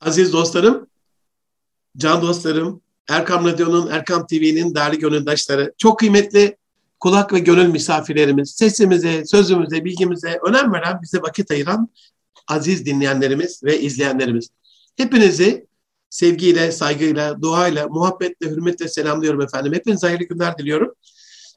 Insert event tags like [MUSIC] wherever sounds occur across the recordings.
Aziz dostlarım, can dostlarım, Erkam Radyo'nun, Erkam TV'nin değerli gönüldaşları, çok kıymetli kulak ve gönül misafirlerimiz, sesimize, sözümüze, bilgimize önem veren, bize vakit ayıran aziz dinleyenlerimiz ve izleyenlerimiz. Hepinizi sevgiyle, saygıyla, duayla, muhabbetle, hürmetle selamlıyorum efendim. Hepinize hayırlı günler diliyorum.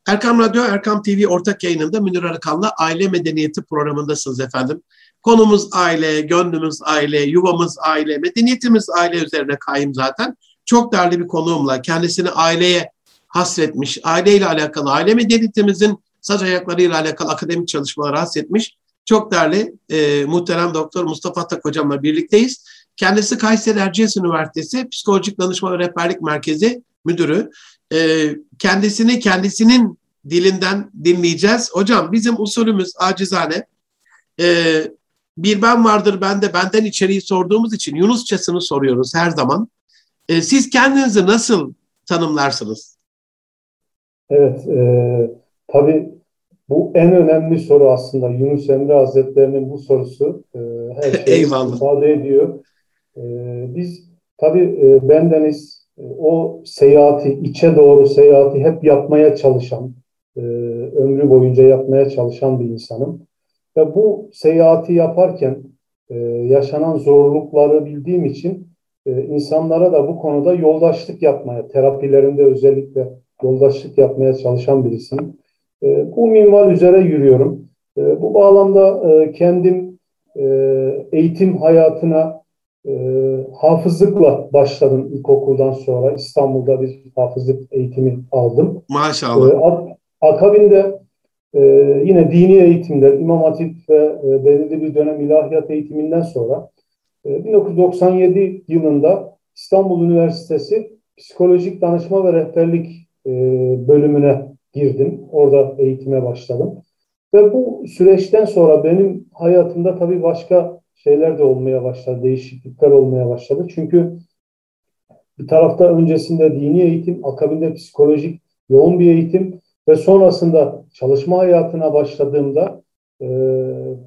Erkam Radyo, Erkam TV ortak yayınında Münir Arıkan'la Aile Medeniyeti programındasınız efendim. Konumuz aile, gönlümüz aile, yuvamız aile, medeniyetimiz aile üzerine kayım zaten. Çok değerli bir konuğumla kendisini aileye hasretmiş, aileyle alakalı, aile medeniyetimizin saç ayaklarıyla alakalı akademik çalışmalar hasretmiş. Çok değerli e, muhterem doktor Mustafa Tak hocamla birlikteyiz. Kendisi Kayseri Erciyes Üniversitesi Psikolojik Danışma ve Rehberlik Merkezi müdürü. E, kendisini kendisinin dilinden dinleyeceğiz. Hocam bizim usulümüz acizane. E, bir ben vardır ben de benden içeriği sorduğumuz için Yunusçasını soruyoruz her zaman. E, siz kendinizi nasıl tanımlarsınız? Evet, e, tabii bu en önemli soru aslında. Yunus Emre Hazretleri'nin bu sorusu e, her [LAUGHS] şeyi ifade ediyor. E, biz tabii e, bendeniz e, o seyahati, içe doğru seyahati hep yapmaya çalışan, e, ömrü boyunca yapmaya çalışan bir insanım. Ve bu seyahati yaparken e, yaşanan zorlukları bildiğim için e, insanlara da bu konuda yoldaşlık yapmaya, terapilerinde özellikle yoldaşlık yapmaya çalışan birisiyim. E, bu minval üzere yürüyorum. E, bu bağlamda e, kendim e, eğitim hayatına e, hafızlıkla başladım ilkokuldan sonra. İstanbul'da bir hafızlık eğitimi aldım. Maşallah. E, akabinde e, yine dini eğitimler, İmam Hatip ve e, belirli bir dönem ilahiyat eğitiminden sonra e, 1997 yılında İstanbul Üniversitesi Psikolojik Danışma ve Rehberlik e, bölümüne girdim. Orada eğitime başladım. Ve bu süreçten sonra benim hayatımda tabii başka şeyler de olmaya başladı, değişiklikler olmaya başladı. Çünkü bir tarafta öncesinde dini eğitim, akabinde psikolojik yoğun bir eğitim ve sonrasında çalışma hayatına başladığımda e,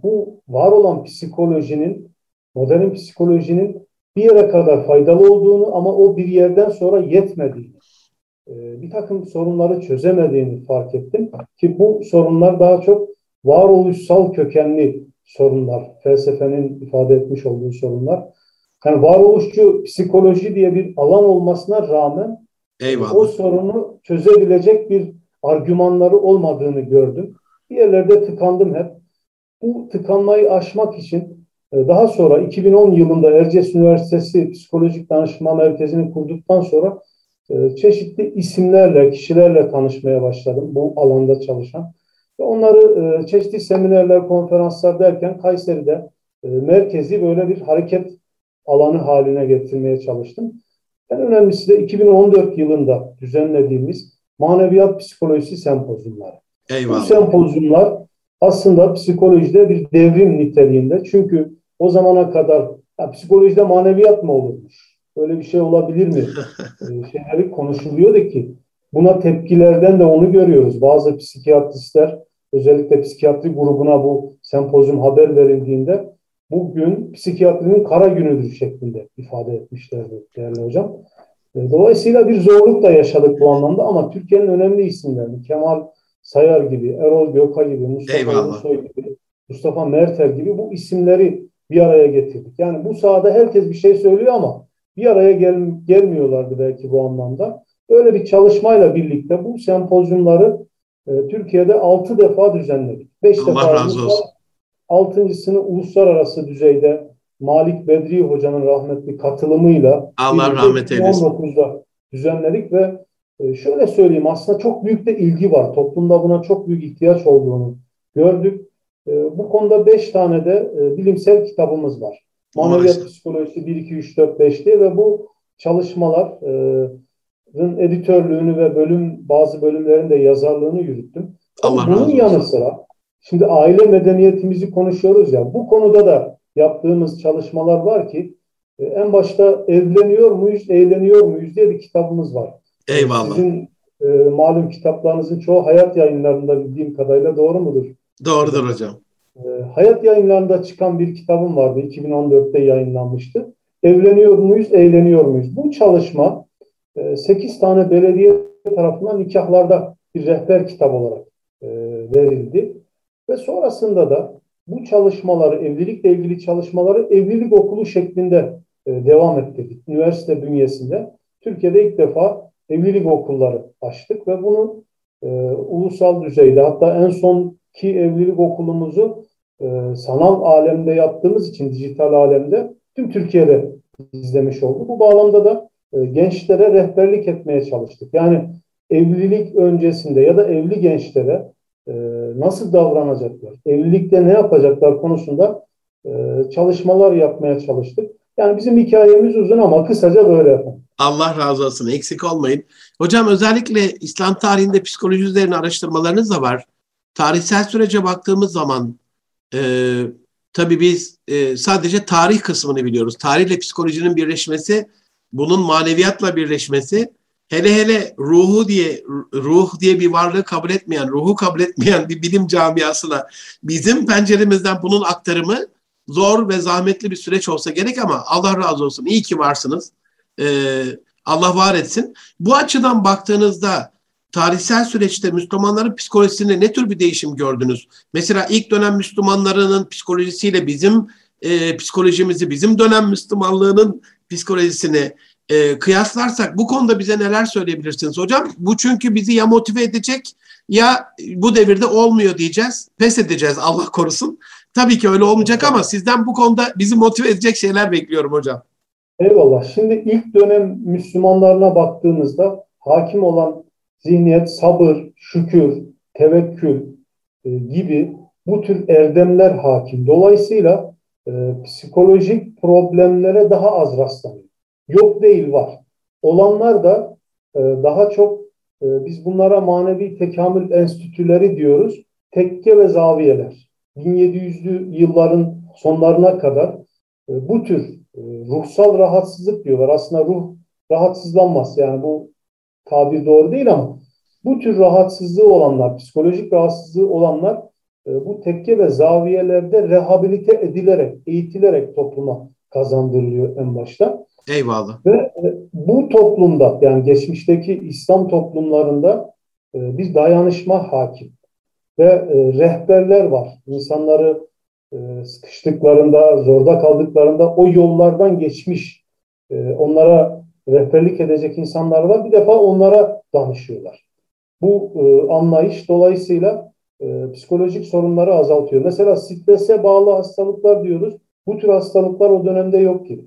bu var olan psikolojinin, modern psikolojinin bir yere kadar faydalı olduğunu ama o bir yerden sonra yetmediğini, e, bir takım sorunları çözemediğini fark ettim. Ki bu sorunlar daha çok varoluşsal kökenli sorunlar, felsefenin ifade etmiş olduğu sorunlar. Yani varoluşçu psikoloji diye bir alan olmasına rağmen Eyvallah. o sorunu çözebilecek bir argümanları olmadığını gördüm. Bir yerlerde tıkandım hep. Bu tıkanmayı aşmak için e, daha sonra 2010 yılında Erciyes Üniversitesi Psikolojik Danışma Merkezi'ni kurduktan sonra e, çeşitli isimlerle, kişilerle tanışmaya başladım bu alanda çalışan. Ve onları e, çeşitli seminerler, konferanslar derken Kayseri'de merkezi böyle bir hareket alanı haline getirmeye çalıştım. En önemlisi de 2014 yılında düzenlediğimiz maneviyat psikolojisi sempozyumları. Eyvallah. Bu sempozyumlar aslında psikolojide bir devrim niteliğinde. Çünkü o zamana kadar ya, psikolojide maneviyat mı olurmuş? Öyle bir şey olabilir mi? [LAUGHS] ee, şeyleri konuşuluyordu ki buna tepkilerden de onu görüyoruz. Bazı psikiyatristler özellikle psikiyatri grubuna bu sempozyum haber verildiğinde bugün psikiyatrinin kara günüdür şeklinde ifade etmişlerdi değerli hocam. Dolayısıyla bir zorluk da yaşadık bu anlamda ama Türkiye'nin önemli isimlerini Kemal Sayar gibi, Erol Göka gibi, Mustafa Ulusoy gibi, Mustafa Mertel gibi bu isimleri bir araya getirdik. Yani bu sahada herkes bir şey söylüyor ama bir araya gel, gelmiyorlardı belki bu anlamda. Öyle bir çalışmayla birlikte bu sempozyumları e, Türkiye'de altı defa düzenledik. Beş Allah defa razı olsun. Altıncısını uluslararası düzeyde Malik Bedri Hoca'nın rahmetli katılımıyla Allah rahmet eylesin. 19'da düzenledik ve e, şöyle söyleyeyim aslında çok büyük de ilgi var. Toplumda buna çok büyük ihtiyaç olduğunu gördük. E, bu konuda beş tane de e, bilimsel kitabımız var. Maneviyat Psikolojisi 1, 2, 3, 4, 5 diye ve bu çalışmaların editörlüğünü ve bölüm bazı bölümlerin de yazarlığını yürüttüm. Allah Bunun yanı sıra şimdi aile medeniyetimizi konuşuyoruz ya bu konuda da yaptığımız çalışmalar var ki e, en başta evleniyor muyuz, eğleniyor muyuz diye bir kitabımız var. Eyvallah. Sizin e, malum kitaplarınızın çoğu hayat yayınlarında bildiğim kadarıyla doğru mudur? Doğrudur hocam. E, hayat yayınlarında çıkan bir kitabım vardı. 2014'te yayınlanmıştı. evleniyor muyuz, eğleniyor muyuz? Bu çalışma 8 tane belediye tarafından nikahlarda bir rehber kitap olarak verildi. Ve sonrasında da bu çalışmaları, evlilikle ilgili çalışmaları evlilik okulu şeklinde devam ettirdik. Üniversite bünyesinde Türkiye'de ilk defa evlilik okulları açtık ve bunu e, ulusal düzeyde hatta en son ki evlilik okulumuzu e, sanal alemde yaptığımız için dijital alemde tüm Türkiye'de izlemiş oldu. Bu bağlamda da e, gençlere rehberlik etmeye çalıştık. Yani evlilik öncesinde ya da evli gençlere e, nasıl davranacaklar, evlilikte ne yapacaklar konusunda e, çalışmalar yapmaya çalıştık. Yani bizim hikayemiz uzun ama kısaca böyle yapalım. Allah razı olsun. Eksik olmayın. Hocam özellikle İslam tarihinde psikoloji üzerine araştırmalarınız da var. Tarihsel sürece baktığımız zaman e, tabii biz e, sadece tarih kısmını biliyoruz. Tarihle psikolojinin birleşmesi, bunun maneviyatla birleşmesi, hele hele ruhu diye ruh diye bir varlığı kabul etmeyen, ruhu kabul etmeyen bir bilim camiasına bizim penceremizden bunun aktarımı zor ve zahmetli bir süreç olsa gerek ama Allah razı olsun. İyi ki varsınız. Ee, Allah var etsin. Bu açıdan baktığınızda tarihsel süreçte Müslümanların psikolojisinde ne tür bir değişim gördünüz? Mesela ilk dönem Müslümanlarının psikolojisiyle bizim e, psikolojimizi, bizim dönem Müslümanlığının psikolojisini e, kıyaslarsak bu konuda bize neler söyleyebilirsiniz hocam? Bu çünkü bizi ya motive edecek ya bu devirde olmuyor diyeceğiz, pes edeceğiz Allah korusun. Tabii ki öyle olmayacak ama sizden bu konuda bizi motive edecek şeyler bekliyorum hocam. Eyvallah. Şimdi ilk dönem Müslümanlarına baktığımızda hakim olan zihniyet, sabır, şükür, tevekkül e, gibi bu tür erdemler hakim. Dolayısıyla e, psikolojik problemlere daha az rastlanıyor. Yok değil var. Olanlar da e, daha çok e, biz bunlara manevi tekamül enstitüleri diyoruz. Tekke ve zaviyeler. 1700'lü yılların sonlarına kadar e, bu tür e, ruhsal rahatsızlık diyorlar. Aslında ruh rahatsızlanmaz. Yani bu tabir doğru değil ama bu tür rahatsızlığı olanlar, psikolojik rahatsızlığı olanlar e, bu tekke ve zaviyelerde rehabilite edilerek, eğitilerek topluma kazandırılıyor en başta. Eyvallah. Ve bu toplumda yani geçmişteki İslam toplumlarında bir dayanışma hakim ve e, rehberler var. İnsanları e, sıkıştıklarında, zorda kaldıklarında o yollardan geçmiş, e, onlara rehberlik edecek insanlar var. Bir defa onlara danışıyorlar. Bu e, anlayış dolayısıyla e, psikolojik sorunları azaltıyor. Mesela strese bağlı hastalıklar diyoruz. Bu tür hastalıklar o dönemde yok ki.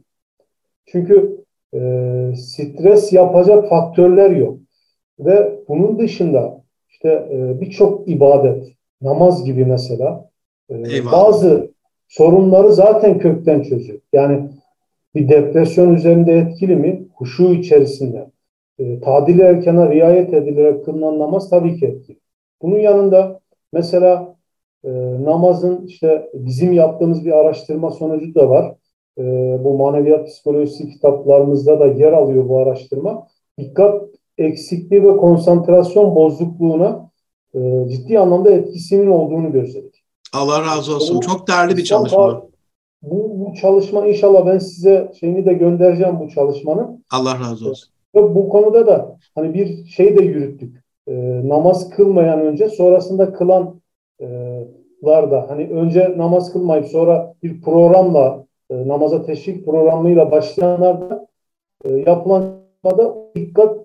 Çünkü e, stres yapacak faktörler yok. Ve bunun dışında işte e, birçok ibadet, namaz gibi mesela e, bazı sorunları zaten kökten çözüyor. Yani bir depresyon üzerinde etkili mi? Huşu içerisinde. E, tadil erkana riayet edilerek kılınan namaz tabii ki etkili. Bunun yanında mesela e, namazın işte bizim yaptığımız bir araştırma sonucu da var. E, bu maneviyat psikolojisi kitaplarımızda da yer alıyor bu araştırma. Dikkat eksikliği ve konsantrasyon bozukluğuna e, ciddi anlamda etkisinin olduğunu gözledik. Allah razı olsun. Bu, Çok değerli bir çalışma. Bu, bu çalışma inşallah ben size şeyini de göndereceğim bu çalışmanın. Allah razı olsun. Ve bu konuda da hani bir şey de yürüttük. E, namaz kılmayan önce sonrasında kılanlar e, da hani önce namaz kılmayıp sonra bir programla e, namaza teşvik programıyla başlayanlar da e, yapılan da dikkat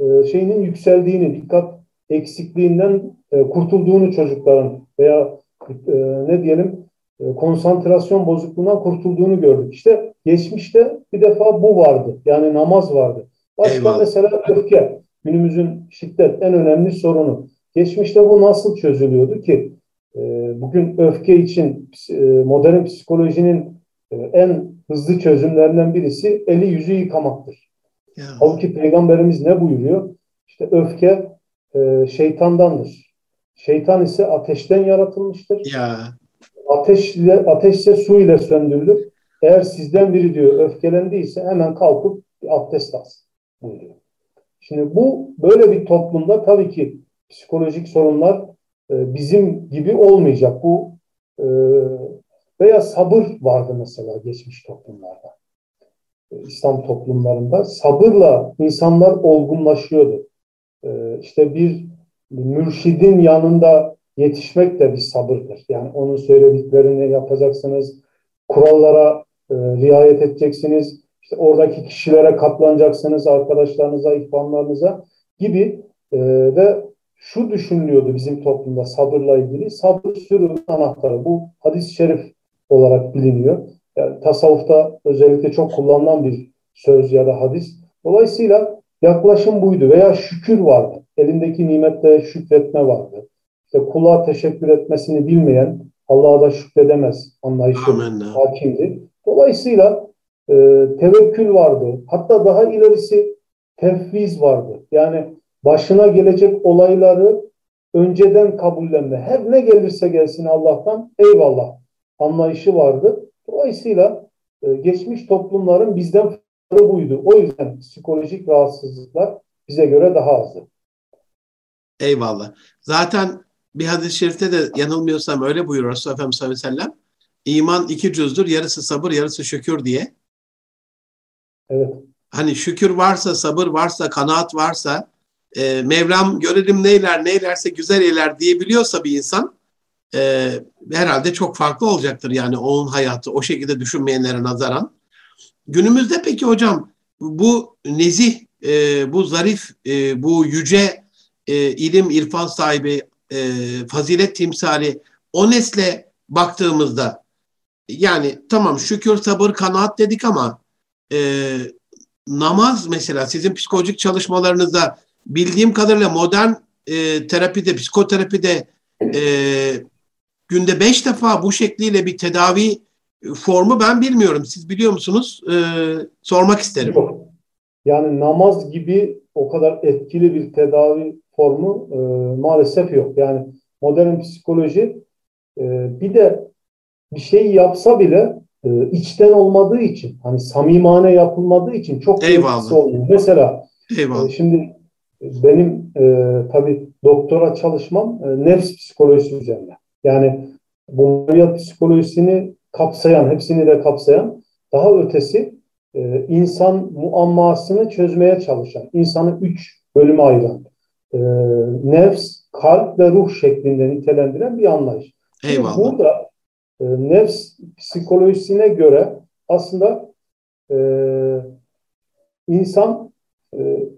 e, şeyinin yükseldiğini, dikkat eksikliğinden e, kurtulduğunu çocukların veya e, ne diyelim e, konsantrasyon bozukluğundan kurtulduğunu gördük. İşte geçmişte bir defa bu vardı. Yani namaz vardı. Başka Eyvallah. mesela öfke. Günümüzün şiddet en önemli sorunu. Geçmişte bu nasıl çözülüyordu ki? E, bugün öfke için e, modern psikolojinin en hızlı çözümlerinden birisi eli yüzü yıkamaktır. Ya. Halbuki Peygamberimiz ne buyuruyor? İşte öfke e, şeytandandır. Şeytan ise ateşten yaratılmıştır. Ya. Ateş ile, ateş ise su ile söndürülür. Eğer sizden biri diyor öfkelendiyse hemen kalkıp bir abdest alsın buyuruyor. Şimdi bu böyle bir toplumda tabii ki psikolojik sorunlar e, bizim gibi olmayacak. Bu e, veya sabır vardı mesela geçmiş toplumlarda. İslam toplumlarında. Sabırla insanlar olgunlaşıyordu. E, işte bir mürşidin yanında yetişmek de bir sabırdır. Yani onun söylediklerini yapacaksınız, kurallara e, riayet edeceksiniz, işte oradaki kişilere katlanacaksınız, arkadaşlarınıza, ihvanlarınıza gibi e, ve şu düşünülüyordu bizim toplumda sabırla ilgili. Sabır sürünün anahtarı. Bu hadis-i şerif olarak biliniyor. Yani tasavvufta özellikle çok kullanılan bir söz ya da hadis. Dolayısıyla yaklaşım buydu veya şükür vardı. Elindeki nimette şükretme vardı. İşte kula teşekkür etmesini bilmeyen Allah'a da şükredemez anlayışı hakimdi. Dolayısıyla e, tevekkül vardı. Hatta daha ilerisi tefviz vardı. Yani başına gelecek olayları önceden kabullenme. Her ne gelirse gelsin Allah'tan eyvallah anlayışı vardı. Dolayısıyla e, geçmiş toplumların bizden farkı buydu. O yüzden psikolojik rahatsızlıklar bize göre daha azdı. Eyvallah. Zaten bir hadis-i şerifte de yanılmıyorsam öyle buyuruyor Resulullah Efendimiz sallallahu aleyhi ve sellem. İman iki cüzdür. Yarısı sabır, yarısı şükür diye. Evet. Hani şükür varsa, sabır varsa, kanaat varsa, e, Mevlam görelim neyler, neylerse güzel eyler diyebiliyorsa bir insan e, herhalde çok farklı olacaktır yani onun hayatı o şekilde düşünmeyenlere nazaran. Günümüzde peki hocam bu nezih, e, bu zarif, e, bu yüce e, ilim, irfan sahibi, e, fazilet timsali o nesle baktığımızda yani tamam şükür, sabır, kanaat dedik ama e, namaz mesela sizin psikolojik çalışmalarınızda bildiğim kadarıyla modern e, terapide, psikoterapide e, günde beş defa bu şekliyle bir tedavi formu ben bilmiyorum. Siz biliyor musunuz? E, sormak isterim. Yok. Yani namaz gibi o kadar etkili bir tedavi formu e, maalesef yok. Yani modern psikoloji e, bir de bir şey yapsa bile e, içten olmadığı için hani samimane yapılmadığı için çok Eyvallah. olmuyor. Mesela Eyvallah. E, şimdi benim e, tabii doktora çalışmam e, nefs psikolojisi üzerine. Yani bu maneviyat psikolojisini kapsayan, hepsini de kapsayan daha ötesi e, insan muammasını çözmeye çalışan, insanı üç bölüme ayıran, e, nefs, kalp ve ruh şeklinde nitelendiren bir anlayış. Eyvallah. Şimdi burada e, nefs psikolojisine göre aslında e, insan e,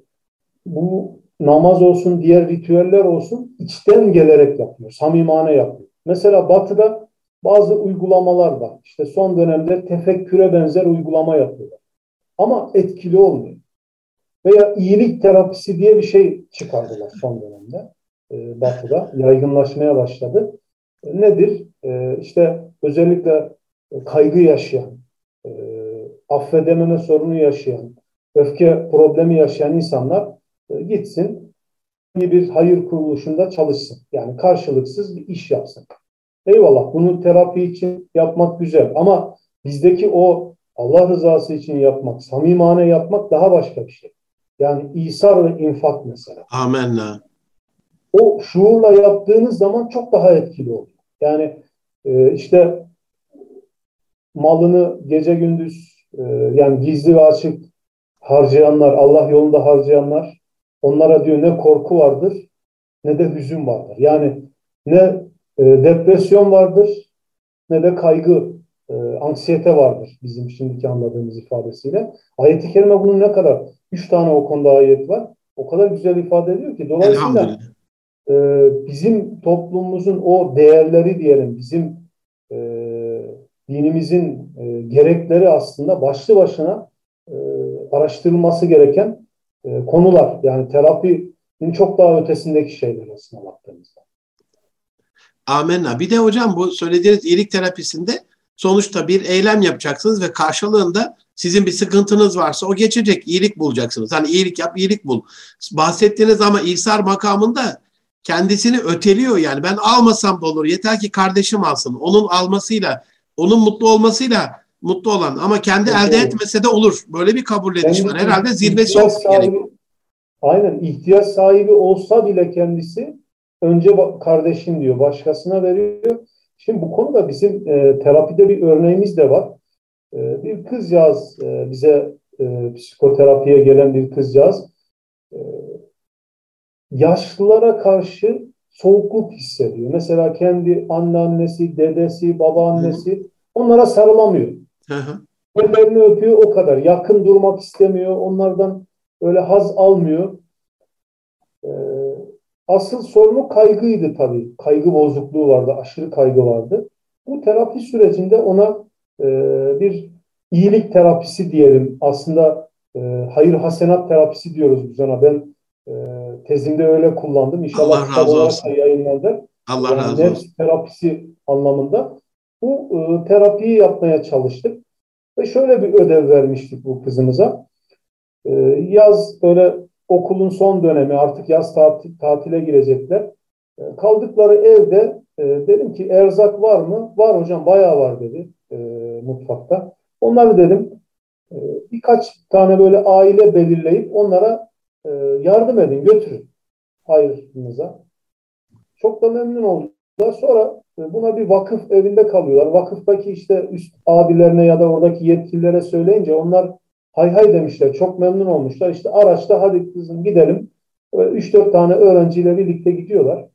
bu namaz olsun, diğer ritüeller olsun içten gelerek yapıyor, samimane yapıyor. Mesela batıda bazı uygulamalar var. İşte son dönemde tefekküre benzer uygulama yapıyorlar. Ama etkili olmuyor. Veya iyilik terapisi diye bir şey çıkardılar son dönemde e, batıda. Yaygınlaşmaya başladı. E, nedir? E, işte özellikle kaygı yaşayan, e, affedememe sorunu yaşayan, öfke problemi yaşayan insanlar e, gitsin bir hayır kuruluşunda çalışsın. Yani karşılıksız bir iş yapsın. Eyvallah bunu terapi için yapmak güzel ama bizdeki o Allah rızası için yapmak, samimane yapmak daha başka bir şey. Yani İsa ve infak mesela. Amenna. O şuurla yaptığınız zaman çok daha etkili oluyor. Yani e, işte malını gece gündüz e, yani gizli ve açık harcayanlar, Allah yolunda harcayanlar Onlara diyor ne korku vardır ne de hüzün vardır. Yani ne e, depresyon vardır ne de kaygı, e, anksiyete vardır bizim şimdiki anladığımız ifadesiyle. Ayet-i Kerime bunun ne kadar? Üç tane o konuda ayet var. O kadar güzel ifade ediyor ki. Dolayısıyla e, bizim toplumumuzun o değerleri diyelim, bizim e, dinimizin e, gerekleri aslında başlı başına e, araştırılması gereken e, konular. Yani terapinin çok daha ötesindeki şeyler aslında baktığımızda. Amenna. Bir de hocam bu söylediğiniz iyilik terapisinde sonuçta bir eylem yapacaksınız ve karşılığında sizin bir sıkıntınız varsa o geçecek. iyilik bulacaksınız. Hani iyilik yap, iyilik bul. Bahsettiğiniz ama İsar makamında kendisini öteliyor yani. Ben almasam da olur. Yeter ki kardeşim alsın. Onun almasıyla, onun mutlu olmasıyla mutlu olan ama kendi evet, elde etmese de olur. Böyle bir kabul ediş var. Herhalde zirvesi gerekiyor. Aynen ihtiyaç sahibi olsa bile kendisi önce kardeşim diyor, başkasına veriyor. Şimdi bu konuda bizim e, terapide bir örneğimiz de var. E, bir kızcağız e, bize e, psikoterapiye gelen bir kızcağız. E, yaşlılara karşı soğukluk hissediyor. Mesela kendi anneannesi, dedesi, babaannesi onlara sarılamıyor. Ellerini öpüyor o kadar. Yakın durmak istemiyor. Onlardan öyle haz almıyor. Ee, asıl sorunu kaygıydı tabii. Kaygı bozukluğu vardı. Aşırı kaygı vardı. Bu terapi sürecinde ona e, bir iyilik terapisi diyelim. Aslında e, hayır hasenat terapisi diyoruz biz ona. Ben e, tezimde öyle kullandım. İnşallah Allah razı olsun. yayınlanacak. Allah yani razı olsun. terapisi anlamında. Bu e, terapiyi yapmaya çalıştık. Ve şöyle bir ödev vermiştik bu kızımıza. E, yaz böyle okulun son dönemi artık yaz tatil, tatile girecekler. E, kaldıkları evde e, dedim ki erzak var mı? Var hocam bayağı var dedi e, mutfakta. Onları dedim e, birkaç tane böyle aile belirleyip onlara e, yardım edin götürün hayırınıza. Çok da memnun oldular. Sonra buna bir vakıf evinde kalıyorlar. Vakıftaki işte üst abilerine ya da oradaki yetkililere söyleyince onlar hay hay demişler. Çok memnun olmuşlar. İşte araçta hadi kızım gidelim. 3-4 tane öğrenciyle birlikte gidiyorlar.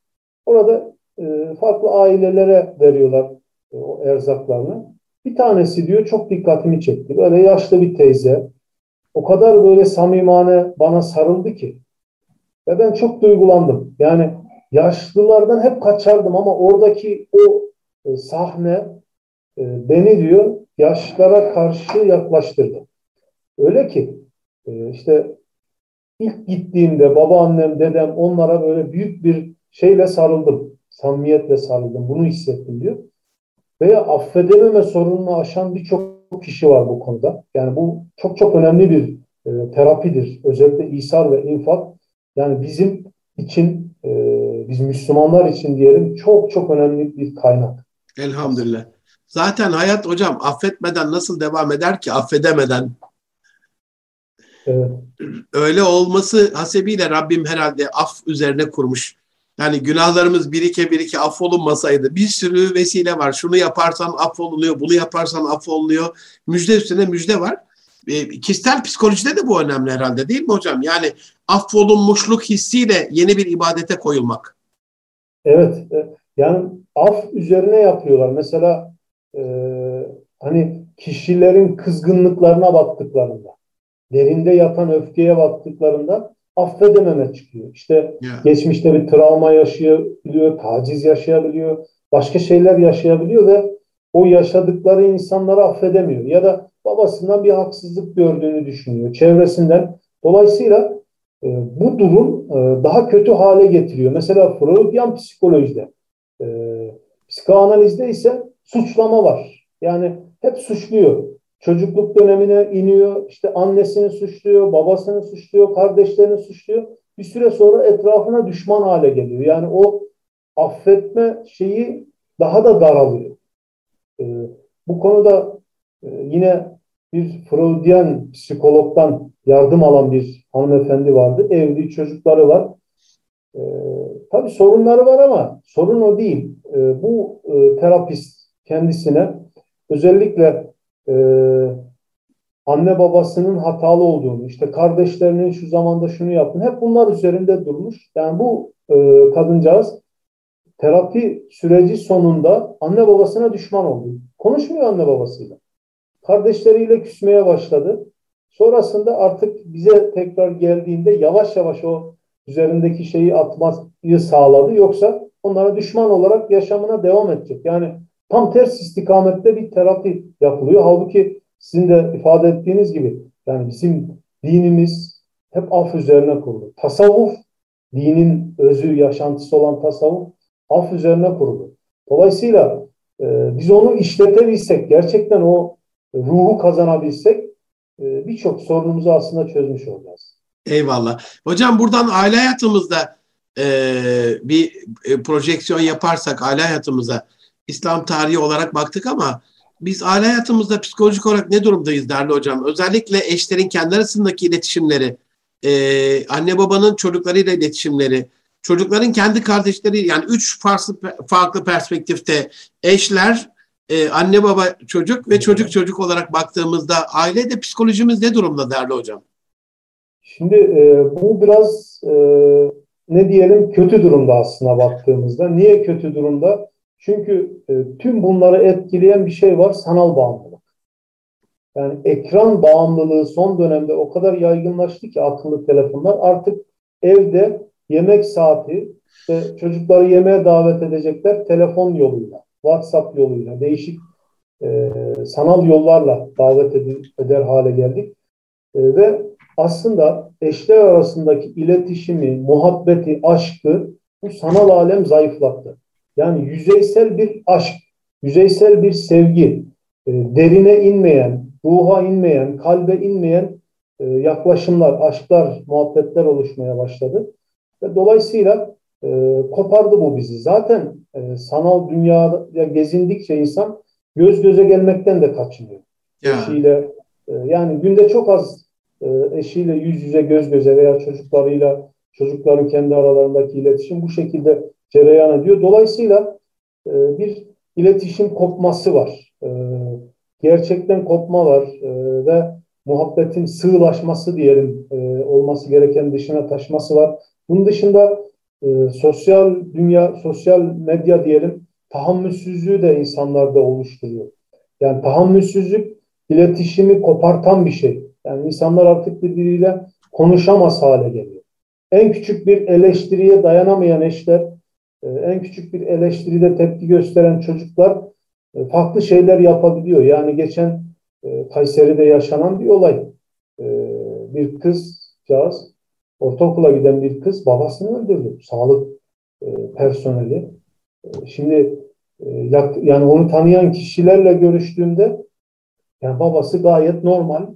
Orada e, farklı ailelere veriyorlar e, o erzaklarını. Bir tanesi diyor çok dikkatimi çekti. Böyle yaşlı bir teyze. O kadar böyle samimane bana sarıldı ki. Ve ben çok duygulandım. Yani yaşlılardan hep kaçardım ama oradaki o e, sahne e, beni diyor yaşlara karşı yaklaştırdı. Öyle ki e, işte ilk gittiğimde babaannem, dedem onlara böyle büyük bir şeyle sarıldım. Samimiyetle sarıldım. Bunu hissettim diyor. Veya affedememe sorununu aşan birçok kişi var bu konuda. Yani bu çok çok önemli bir e, terapidir. Özellikle İsar ve infak. Yani bizim için, biz Müslümanlar için diyelim çok çok önemli bir kaynak. Elhamdülillah. Zaten hayat hocam affetmeden nasıl devam eder ki affedemeden? Evet. Öyle olması hasebiyle Rabbim herhalde af üzerine kurmuş. Yani günahlarımız birike birike affolunmasaydı bir sürü vesile var. Şunu yaparsan affolunuyor, bunu yaparsan affolunuyor. Müjde üstüne müjde var. E, kişisel psikolojide de bu önemli herhalde değil mi hocam? Yani affolunmuşluk hissiyle yeni bir ibadete koyulmak. Evet. E, yani af üzerine yapıyorlar. Mesela e, hani kişilerin kızgınlıklarına baktıklarında, derinde yatan öfkeye baktıklarında affedememe çıkıyor. İşte yeah. geçmişte bir travma yaşayabiliyor, taciz yaşayabiliyor, başka şeyler yaşayabiliyor ve o yaşadıkları insanları affedemiyor. Ya da babasından bir haksızlık gördüğünü düşünüyor, çevresinden. Dolayısıyla e, bu durum e, daha kötü hale getiriyor. Mesela Freudian psikolojide, e, psikoanalizde ise suçlama var. Yani hep suçluyor çocukluk dönemine iniyor, işte annesini suçluyor, babasını suçluyor, kardeşlerini suçluyor. Bir süre sonra etrafına düşman hale geliyor. Yani o affetme şeyi daha da daralıyor. Ee, bu konuda e, yine bir Freudian psikologdan yardım alan bir hanımefendi vardı. Evli çocukları var. Ee, tabii sorunları var ama sorun o değil. Ee, bu e, terapist kendisine özellikle e, anne babasının hatalı olduğunu, işte kardeşlerinin şu zamanda şunu yaptığını hep bunlar üzerinde durmuş. Yani bu e, kadıncağız terapi süreci sonunda anne babasına düşman oldu. Konuşmuyor anne babasıyla. Kardeşleriyle küsmeye başladı. Sonrasında artık bize tekrar geldiğinde yavaş yavaş o üzerindeki şeyi atmayı sağladı. Yoksa onlara düşman olarak yaşamına devam edecek. Yani Tam ters istikamette bir terapi yapılıyor. Halbuki sizin de ifade ettiğiniz gibi yani bizim dinimiz hep af üzerine kurulu. Tasavvuf, dinin özü, yaşantısı olan tasavvuf af üzerine kurulu. Dolayısıyla e, biz onu işletebilsek, gerçekten o ruhu kazanabilsek e, birçok sorunumuzu aslında çözmüş olacağız. Eyvallah. Hocam buradan aile hayatımızda e, bir e, projeksiyon yaparsak aile hayatımıza İslam tarihi olarak baktık ama biz aile hayatımızda psikolojik olarak ne durumdayız değerli hocam? Özellikle eşlerin kendi arasındaki iletişimleri, e, anne babanın çocuklarıyla iletişimleri, çocukların kendi kardeşleri yani üç farklı farklı perspektifte eşler, e, anne baba çocuk ve çocuk çocuk olarak baktığımızda ailede psikolojimiz ne durumda değerli hocam? Şimdi e, bu biraz e, ne diyelim kötü durumda aslında baktığımızda. Niye kötü durumda? Çünkü e, tüm bunları etkileyen bir şey var sanal bağımlılık. Yani ekran bağımlılığı son dönemde o kadar yaygınlaştı ki akıllı telefonlar artık evde yemek saati işte çocukları yemeğe davet edecekler telefon yoluyla, WhatsApp yoluyla, değişik e, sanal yollarla davet eder hale geldik. E, ve aslında eşler arasındaki iletişimi, muhabbeti, aşkı bu sanal alem zayıflattı. Yani yüzeysel bir aşk, yüzeysel bir sevgi, e, derine inmeyen, ruha inmeyen, kalbe inmeyen e, yaklaşımlar, aşklar, muhabbetler oluşmaya başladı. Ve dolayısıyla e, kopardı bu bizi. Zaten e, sanal dünyaya gezindikçe insan göz göze gelmekten de kaçınıyor. Ya. Eşiyle, e, yani günde çok az e, eşiyle yüz yüze göz göze veya çocuklarıyla çocukların kendi aralarındaki iletişim bu şekilde cereyan ediyor. Dolayısıyla e, bir iletişim kopması var. E, gerçekten kopma var e, ve muhabbetin sığlaşması diyelim e, olması gereken dışına taşması var. Bunun dışında e, sosyal dünya, sosyal medya diyelim tahammülsüzlüğü de insanlarda oluşturuyor. Yani tahammülsüzlük iletişimi kopartan bir şey. Yani insanlar artık birbiriyle konuşamaz hale geliyor. En küçük bir eleştiriye dayanamayan eşler, e, en küçük bir eleştiride tepki gösteren çocuklar e, farklı şeyler yapabiliyor. Yani geçen e, Kayseri'de yaşanan bir olay. Bir kızcağız, ortaokula giden bir kız babasını öldürdü. Sağlık personeli. Şimdi yani onu tanıyan kişilerle görüştüğümde yani babası gayet normal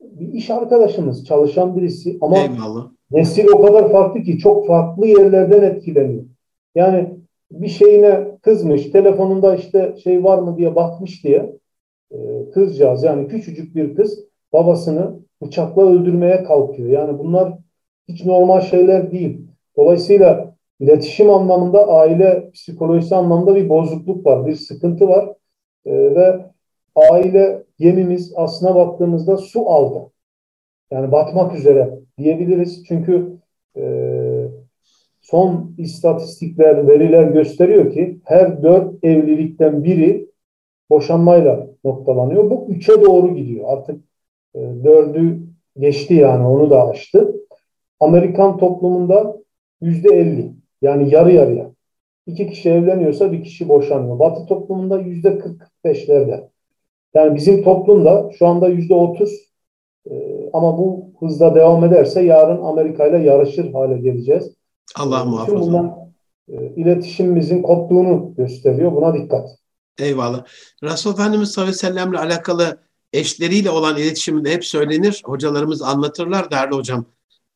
bir iş arkadaşımız, çalışan birisi ama Eyvallah. nesil o kadar farklı ki çok farklı yerlerden etkileniyor. Yani bir şeyine kızmış, telefonunda işte şey var mı diye bakmış diye e, kızcağız yani küçücük bir kız babasını bıçakla öldürmeye kalkıyor. Yani bunlar hiç normal şeyler değil. Dolayısıyla iletişim anlamında aile psikolojisi anlamında bir bozukluk var, bir sıkıntı var e, ve aile gemimiz aslına baktığımızda su aldı. Yani batmak üzere diyebiliriz. Çünkü e, son istatistikler, veriler gösteriyor ki her dört evlilikten biri boşanmayla noktalanıyor. Bu üçe doğru gidiyor. Artık dördü geçti yani onu da aştı. Amerikan toplumunda yüzde elli yani yarı yarıya. İki kişi evleniyorsa bir kişi boşanıyor. Batı toplumunda yüzde kırk beşlerde. Yani bizim toplumda şu anda yüzde otuz e, ama bu hızla devam ederse yarın Amerika ile yarışır hale geleceğiz. Allah muhafaza. Bundan e, iletişimimizin koptuğunu gösteriyor. Buna dikkat. Eyvallah. Resul Efendimiz sallallahu aleyhi ve sellemle alakalı eşleriyle olan iletişiminde hep söylenir. Hocalarımız anlatırlar değerli hocam.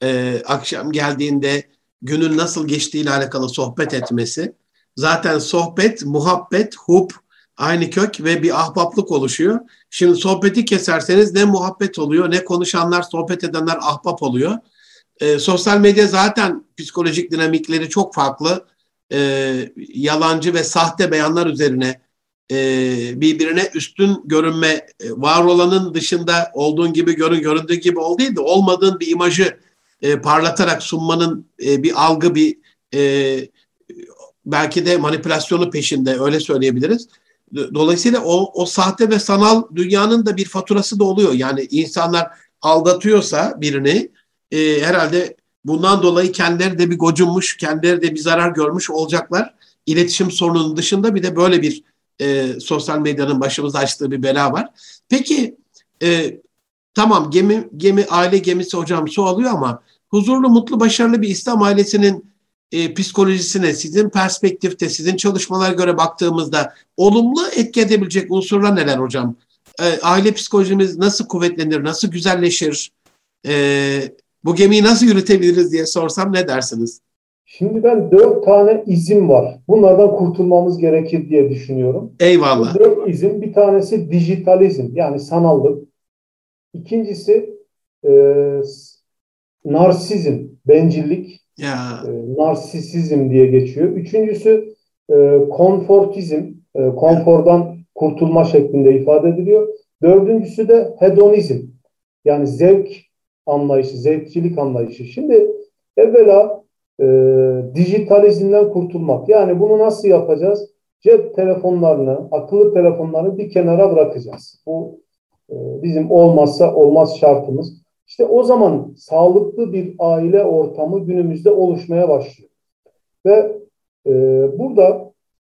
Ee, akşam geldiğinde günün nasıl geçtiğiyle alakalı sohbet etmesi. Zaten sohbet, muhabbet, hub aynı kök ve bir ahbaplık oluşuyor. Şimdi sohbeti keserseniz ne muhabbet oluyor ne konuşanlar, sohbet edenler ahbap oluyor. E, sosyal medya zaten psikolojik dinamikleri çok farklı. E, yalancı ve sahte beyanlar üzerine e, birbirine üstün görünme, e, var olanın dışında olduğun gibi görün, göründüğü gibi ol değil de olmadığın bir imajı e, parlatarak sunmanın e, bir algı, bir e, belki de manipülasyonu peşinde öyle söyleyebiliriz. Dolayısıyla o, o sahte ve sanal dünyanın da bir faturası da oluyor. Yani insanlar aldatıyorsa birini e, herhalde bundan dolayı kendileri de bir gocunmuş, kendileri de bir zarar görmüş olacaklar. İletişim sorununun dışında bir de böyle bir e, sosyal medyanın başımıza açtığı bir bela var. Peki e, tamam gemi gemi aile gemisi hocam su alıyor ama huzurlu, mutlu, başarılı bir İslam ailesinin e, psikolojisine sizin perspektifte, sizin çalışmalara göre baktığımızda olumlu etki edebilecek unsurlar neler hocam? E, aile psikolojimiz nasıl kuvvetlenir, nasıl güzelleşir? E, bu gemiyi nasıl yürütebiliriz diye sorsam ne dersiniz? Şimdi ben dört tane izim var. Bunlardan kurtulmamız gerekir diye düşünüyorum. Eyvallah. Bu dört izim bir tanesi dijitalizm yani sanallık. İkincisi e, narsizm, bencillik. Ya. E, narsisizm diye geçiyor. Üçüncüsü e, konfortizm e, konfordan kurtulma şeklinde ifade ediliyor. Dördüncüsü de hedonizm. Yani zevk anlayışı, zevkçilik anlayışı. Şimdi evvela e, dijitalizmden kurtulmak. Yani bunu nasıl yapacağız? Cep telefonlarını, akıllı telefonları bir kenara bırakacağız. Bu e, bizim olmazsa olmaz şartımız. İşte o zaman sağlıklı bir aile ortamı günümüzde oluşmaya başlıyor. Ve e, burada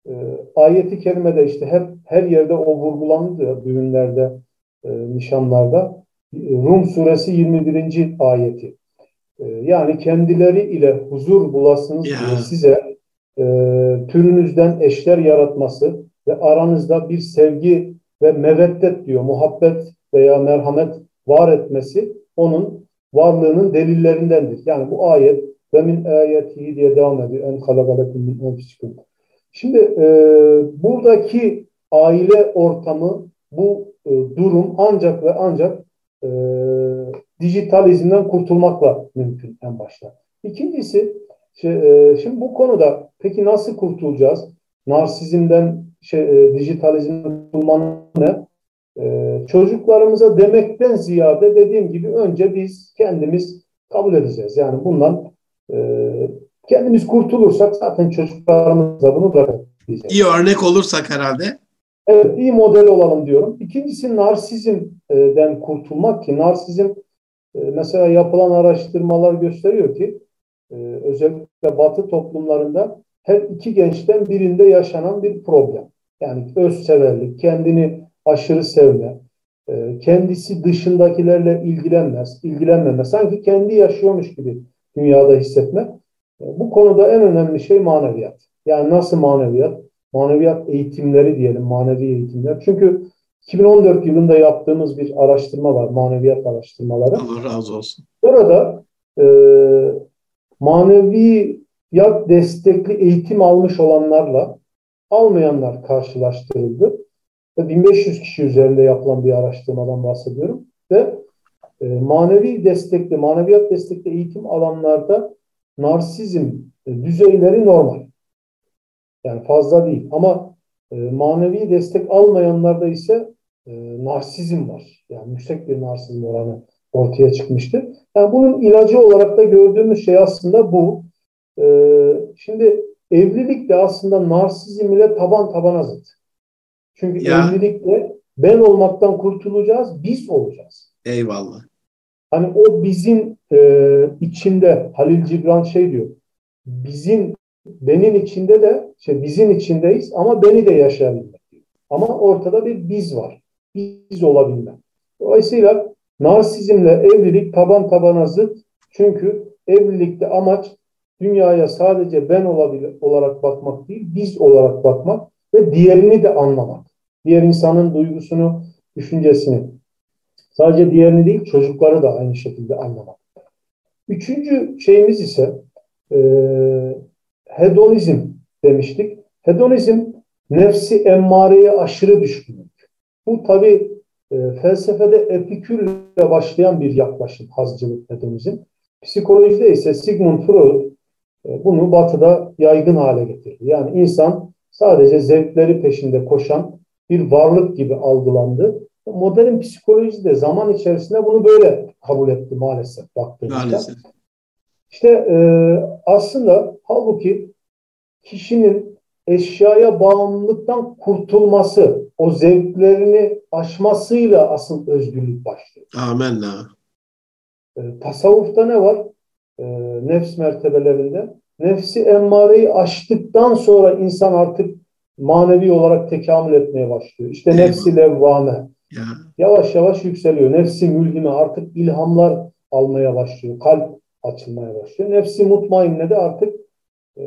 e, ayeti kerimede işte hep her yerde o vurgulandı düğünlerde, e, nişanlarda. Rum suresi 21. ayeti. E, yani kendileri ile huzur bulasınız diye size e, türünüzden eşler yaratması ve aranızda bir sevgi ve meveddet diyor, muhabbet veya merhamet var etmesi onun varlığının delillerindendir. Yani bu ayet ve min ayetihi diye devam ediyor. En halagalekum min enfusikum. Şimdi e, buradaki aile ortamı bu e, durum ancak ve ancak e, dijitalizmden kurtulmakla mümkün en başta. İkincisi şey, e, şimdi bu konuda peki nasıl kurtulacağız? Narsizmden şey, e, dijitalizmden kurtulmanın ne? E, çocuklarımıza demekten ziyade dediğim gibi önce biz kendimiz kabul edeceğiz. Yani bundan kendimiz kurtulursak zaten çocuklarımıza bunu bırakacağız. İyi örnek olursak herhalde. Evet, iyi model olalım diyorum. İkincisi narsizmden kurtulmak ki narsizm mesela yapılan araştırmalar gösteriyor ki e, özellikle batı toplumlarında her iki gençten birinde yaşanan bir problem. Yani özseverlik, kendini aşırı sevme, e, kendisi dışındakilerle ilgilenmez, ilgilenmeme, sanki kendi yaşıyormuş gibi dünyada hissetme. Bu konuda en önemli şey maneviyat. Yani nasıl maneviyat? Maneviyat eğitimleri diyelim, manevi eğitimler. Çünkü 2014 yılında yaptığımız bir araştırma var, maneviyat araştırmaları. Allah razı olsun. Orada e, maneviyat destekli eğitim almış olanlarla almayanlar karşılaştırıldı. 1500 kişi üzerinde yapılan bir araştırmadan bahsediyorum. Ve e, manevi destekli, maneviyat destekli eğitim alanlarda narsizm e, düzeyleri normal. Yani fazla değil. Ama e, manevi destek almayanlarda ise e, narsizm var. Yani yüksek bir narsizm oranı ortaya çıkmıştı. Yani bunun ilacı olarak da gördüğümüz şey aslında bu. E, şimdi evlilik de aslında narsizm ile taban tabana zıt. Çünkü ya. evlilikle ben olmaktan kurtulacağız, biz olacağız. Eyvallah. Hani o bizim e, içinde Halil Cibran şey diyor. Bizim benim içinde de şey bizim içindeyiz ama beni de yaşayabilmek. Ama ortada bir biz var. Biz olabilmek. Dolayısıyla narsizmle evlilik taban tabana zıt. Çünkü evlilikte amaç dünyaya sadece ben olabilir, olarak bakmak değil, biz olarak bakmak ve diğerini de anlamak. Diğer insanın duygusunu, düşüncesini. Sadece diğerini değil, çocukları da aynı şekilde anlamak. Üçüncü şeyimiz ise e, hedonizm demiştik. Hedonizm nefsi emmareye aşırı düşkünlük. Bu tabi e, felsefede epikürle başlayan bir yaklaşım hazcılık hedonizm. Psikolojide ise Sigmund Freud e, bunu batıda yaygın hale getirdi. Yani insan sadece zevkleri peşinde koşan bir varlık gibi algılandı. Modern psikoloji de zaman içerisinde bunu böyle kabul etti maalesef baktığımızda. Maalesef. İşte e, aslında halbuki kişinin eşyaya bağımlılıktan kurtulması, o zevklerini aşmasıyla asıl özgürlük başlıyor. Amenna. E, tasavvufta ne var? E, nefs mertebelerinde. Nefsi emmareyi aştıktan sonra insan artık manevi olarak tekamül etmeye başlıyor. İşte Eyvallah. nefsi levvame. Ya. Yavaş yavaş yükseliyor. Nefsi mülhime artık ilhamlar almaya başlıyor. Kalp açılmaya başlıyor. Nefsi mutmainne de artık e,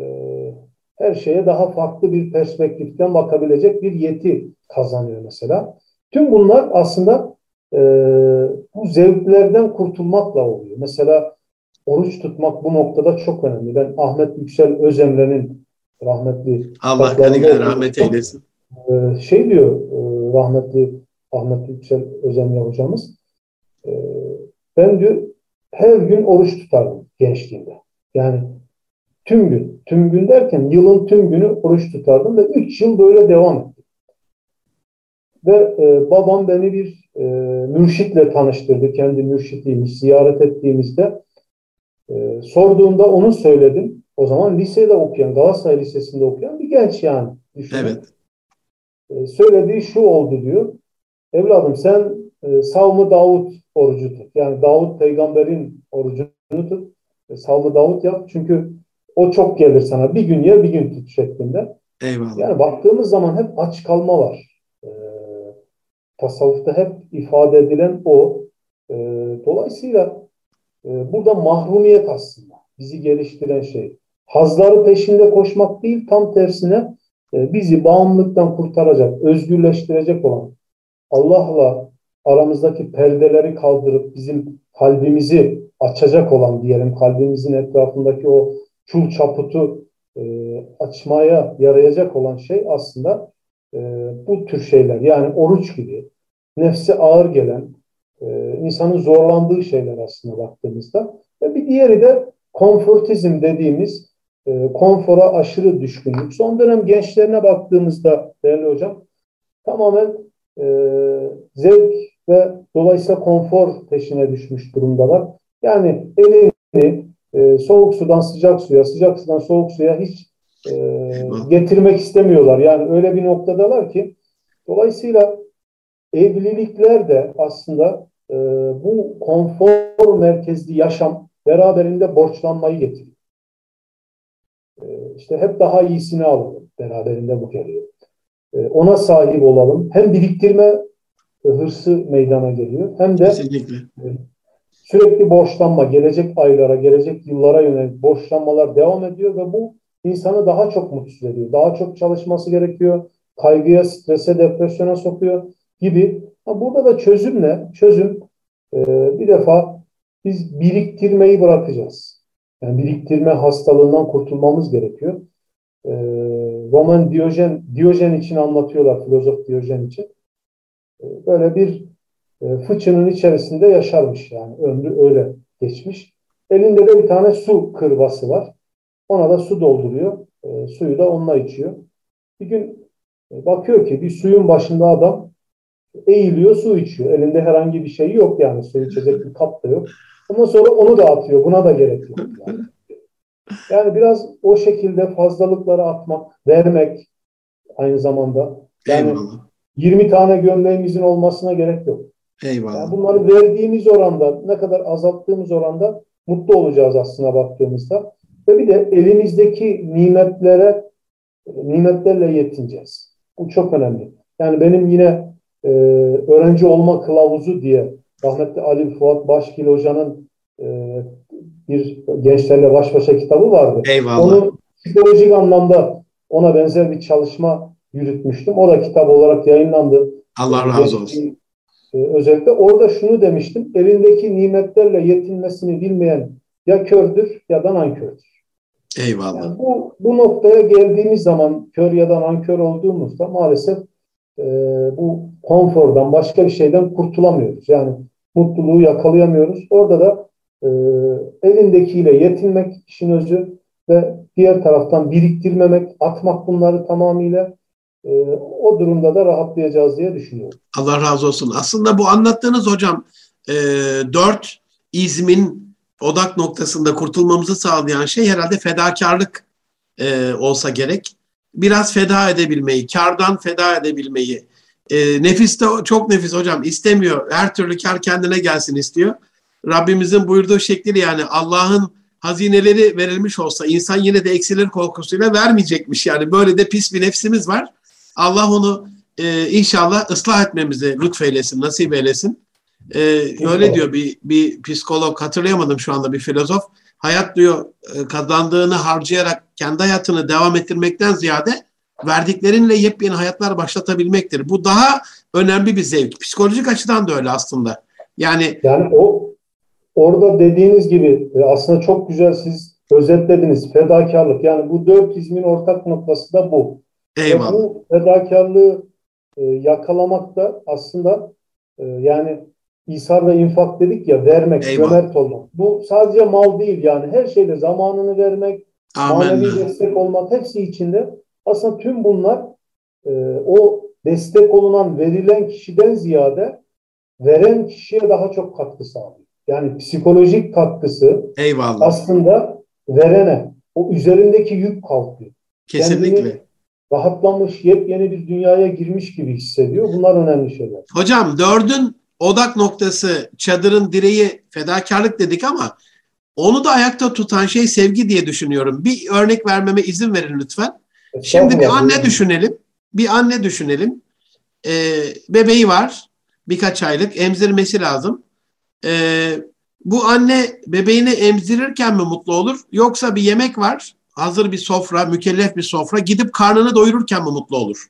her şeye daha farklı bir perspektiften bakabilecek bir yeti kazanıyor mesela. Tüm bunlar aslında e, bu zevklerden kurtulmakla oluyor. Mesela oruç tutmak bu noktada çok önemli. Ben Ahmet Yüksel Özemre'nin rahmetli Allah kanı rahmet eylesin. E, şey diyor e, rahmetli Ahmet Yüksel Özemre hocamız e, ben diyor her gün oruç tutardım gençliğimde. Yani tüm gün, tüm gün derken yılın tüm günü oruç tutardım ve üç yıl böyle devam etti. Ve e, babam beni bir e, mürşitle tanıştırdı. Kendi mürşitiymiş. Ziyaret ettiğimizde e, sorduğunda onu söyledim. O zaman lisede okuyan, Galatasaray Lisesi'nde okuyan bir genç yani. Düşünün. Evet. E, söylediği şu oldu diyor. Evladım sen e, Savmı Davut orucu tut. Yani Davut peygamberin orucunu tut. E, Savmı Davut yap. Çünkü o çok gelir sana. Bir gün ye bir gün tut şeklinde. Eyvallah. Yani baktığımız zaman hep aç kalma var. E, tasavvufta hep ifade edilen o. E, dolayısıyla e, burada mahrumiyet aslında bizi geliştiren şey. Hazları peşinde koşmak değil tam tersine e, bizi bağımlılıktan kurtaracak, özgürleştirecek olan Allah'la aramızdaki perdeleri kaldırıp bizim kalbimizi açacak olan diyelim kalbimizin etrafındaki o çul çaputu e, açmaya yarayacak olan şey aslında e, bu tür şeyler. Yani oruç gibi nefse ağır gelen, e, insanın zorlandığı şeyler aslında baktığımızda. Ve bir diğeri de konfortizm dediğimiz e, konfora aşırı düşkünlük. Son dönem gençlerine baktığımızda değerli hocam tamamen e, zevk ve dolayısıyla konfor peşine düşmüş durumdalar. Yani elini e, soğuk sudan sıcak suya, sıcak sudan soğuk suya hiç e, getirmek istemiyorlar. Yani öyle bir noktadalar ki dolayısıyla evlilikler de aslında e, bu konfor merkezli yaşam beraberinde borçlanmayı getiriyor. E, işte hep daha iyisini alalım. Beraberinde bu geliyor. E, ona sahip olalım. Hem biriktirme hırsı meydana geliyor. Hem de Kesinlikle. E, sürekli borçlanma, gelecek aylara, gelecek yıllara yönelik borçlanmalar devam ediyor ve bu insanı daha çok mutsuz ediyor. Daha çok çalışması gerekiyor. Kaygıya, strese, depresyona sokuyor gibi. Burada da çözüm ne? Çözüm e, bir defa biz biriktirmeyi bırakacağız. Yani biriktirme hastalığından kurtulmamız gerekiyor. E, Roman Diyojen, Diyojen için anlatıyorlar, filozof Diyojen için. E, böyle bir e, fıçının içerisinde yaşarmış yani. Ömrü öyle geçmiş. Elinde de bir tane su kırbası var. Ona da su dolduruyor. E, suyu da onunla içiyor. Bir gün e, bakıyor ki bir suyun başında adam eğiliyor su içiyor. Elinde herhangi bir şey yok yani su içecek bir kap da yok. Ondan sonra onu da atıyor. Buna da gerek yok. Yani. yani biraz o şekilde fazlalıkları atmak, vermek aynı zamanda. Yani Eyvallah. 20 tane gömleğimizin olmasına gerek yok. Eyvallah. Yani bunları verdiğimiz oranda, ne kadar azalttığımız oranda mutlu olacağız aslına baktığımızda. Ve bir de elimizdeki nimetlere, nimetlerle yetineceğiz. Bu çok önemli. Yani benim yine e, öğrenci olma kılavuzu diye rahmetli Ali Fuat Başkil Hoca'nın e, bir gençlerle baş başa kitabı vardı. Eyvallah. Onu psikolojik anlamda ona benzer bir çalışma yürütmüştüm. O da kitap olarak yayınlandı. Allah razı olsun. E, özellikle orada şunu demiştim. Elindeki nimetlerle yetinmesini bilmeyen ya kördür ya da nankördür. Eyvallah. Yani bu, bu noktaya geldiğimiz zaman kör ya da nankör olduğumuzda maalesef e, bu konfordan başka bir şeyden kurtulamıyoruz. Yani mutluluğu yakalayamıyoruz. Orada da e, elindekiyle yetinmek işin özü ve diğer taraftan biriktirmemek, atmak bunları tamamıyla e, o durumda da rahatlayacağız diye düşünüyorum. Allah razı olsun. Aslında bu anlattığınız hocam e, dört izmin odak noktasında kurtulmamızı sağlayan şey herhalde fedakarlık e, olsa gerek. Biraz feda edebilmeyi, kardan feda edebilmeyi, e, nefis de çok nefis hocam istemiyor. Her türlü kar kendine gelsin istiyor. Rabbimizin buyurduğu şekliyle yani Allah'ın hazineleri verilmiş olsa insan yine de eksilir korkusuyla vermeyecekmiş. Yani böyle de pis bir nefsimiz var. Allah onu e, inşallah ıslah etmemizi lütfeylesin, nasip eylesin. E, öyle diyor bir, bir psikolog hatırlayamadım şu anda bir filozof. Hayat diyor e, kazandığını harcayarak kendi hayatını devam ettirmekten ziyade verdiklerinle yepyeni hayatlar başlatabilmektir. Bu daha önemli bir zevk. Psikolojik açıdan da öyle aslında. Yani yani o orada dediğiniz gibi e, aslında çok güzel siz özetlediniz. Fedakarlık. Yani bu dört izmin ortak noktası da bu. Eyvallah. Ve bu fedakarlığı e, yakalamak da aslında e, yani İsar ve infak dedik ya vermek, Eyvallah. cömert olmak. Bu sadece mal değil yani her şeyde zamanını vermek, Amen. manevi destek olmak hepsi içinde aslında tüm bunlar e, o destek olunan verilen kişiden ziyade veren kişiye daha çok katkı sağlıyor. Yani psikolojik katkısı Eyvallah. aslında verene o üzerindeki yük kalkıyor. Kesinlikle. Kendini rahatlamış, yepyeni bir dünyaya girmiş gibi hissediyor. Bunlar önemli şeyler. Hocam dördün odak noktası çadırın direği fedakarlık dedik ama onu da ayakta tutan şey sevgi diye düşünüyorum. Bir örnek vermeme izin verin lütfen. Şimdi bir anne düşünelim. Bir anne düşünelim. Ee, bebeği var. Birkaç aylık. Emzirmesi lazım. Ee, bu anne bebeğini emzirirken mi mutlu olur? Yoksa bir yemek var. Hazır bir sofra, mükellef bir sofra. Gidip karnını doyururken mi mutlu olur?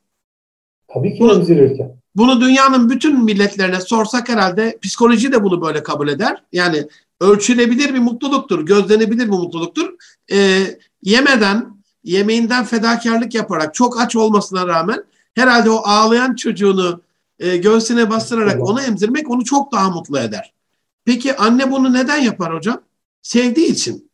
Tabii ki emzirirken. Bunu dünyanın bütün milletlerine sorsak herhalde psikoloji de bunu böyle kabul eder. Yani ölçülebilir bir mutluluktur, gözlenebilir bir mutluluktur. E, yemeden, yemeğinden fedakarlık yaparak çok aç olmasına rağmen herhalde o ağlayan çocuğunu e, göğsüne bastırarak onu emzirmek onu çok daha mutlu eder. Peki anne bunu neden yapar hocam? Sevdiği için.